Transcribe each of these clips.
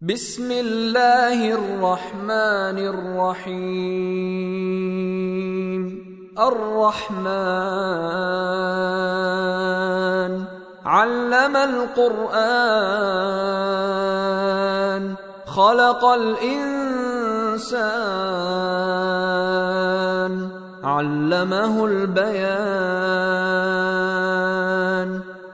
بسم الله الرحمن الرحيم. الرحمن. علم القرآن. خلق الإنسان. علمه البيان.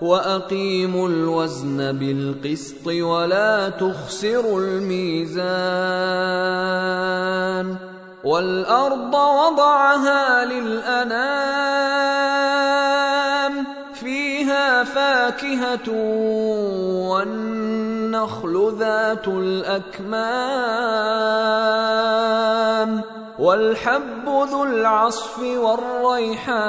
وأقيموا الوزن بالقسط ولا تخسروا الميزان والأرض وضعها للأنام فيها فاكهة والنخل ذات الأكمام والحب ذو العصف والريحان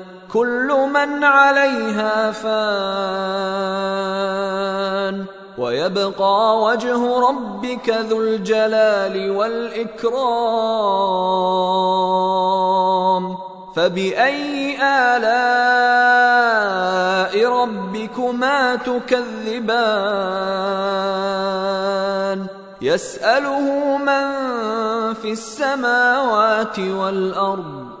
كل من عليها فان. ويبقى وجه ربك ذو الجلال والإكرام. فبأي آلاء ربكما تكذبان؟ يسأله من في السماوات والأرض.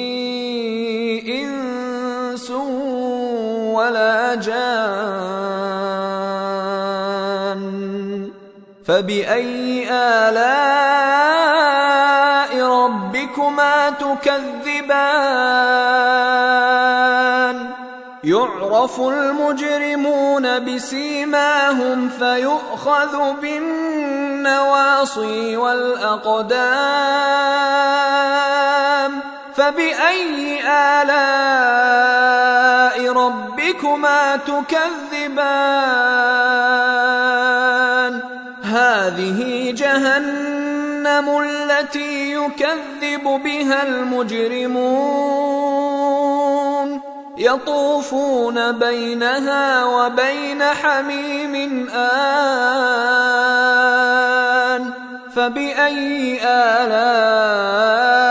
ولا جان فبأي آلاء ربكما تكذبان؟ يعرف المجرمون بسيماهم فيؤخذ بالنواصي والأقدام. فبأي آلاء ربكما تكذبان. هذه جهنم التي يكذب بها المجرمون. يطوفون بينها وبين حميم آن. فبأي آلاء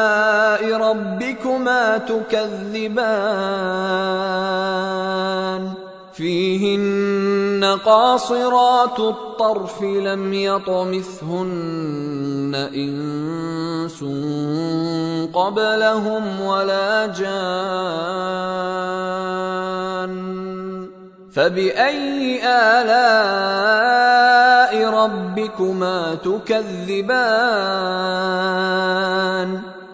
ربكما تكذبان. فيهن قاصرات الطرف لم يطمثهن إنس قبلهم ولا جان. فبأي آلاء ربكما تكذبان؟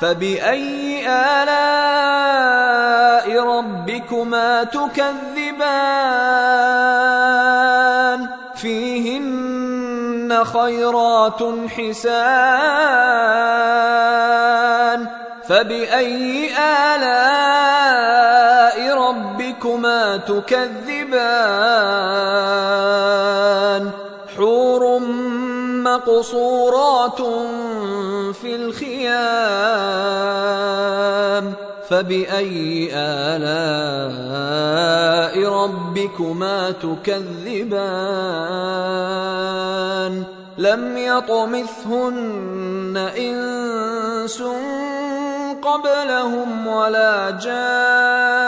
فبأي آلاء ربكما تكذبان؟ فيهن خيرات حسان. فبأي آلاء ربكما تكذبان؟ حور مقصورات في الخيام فبأي آلاء ربكما تكذبان لم يطمثهن إنس قبلهم ولا جان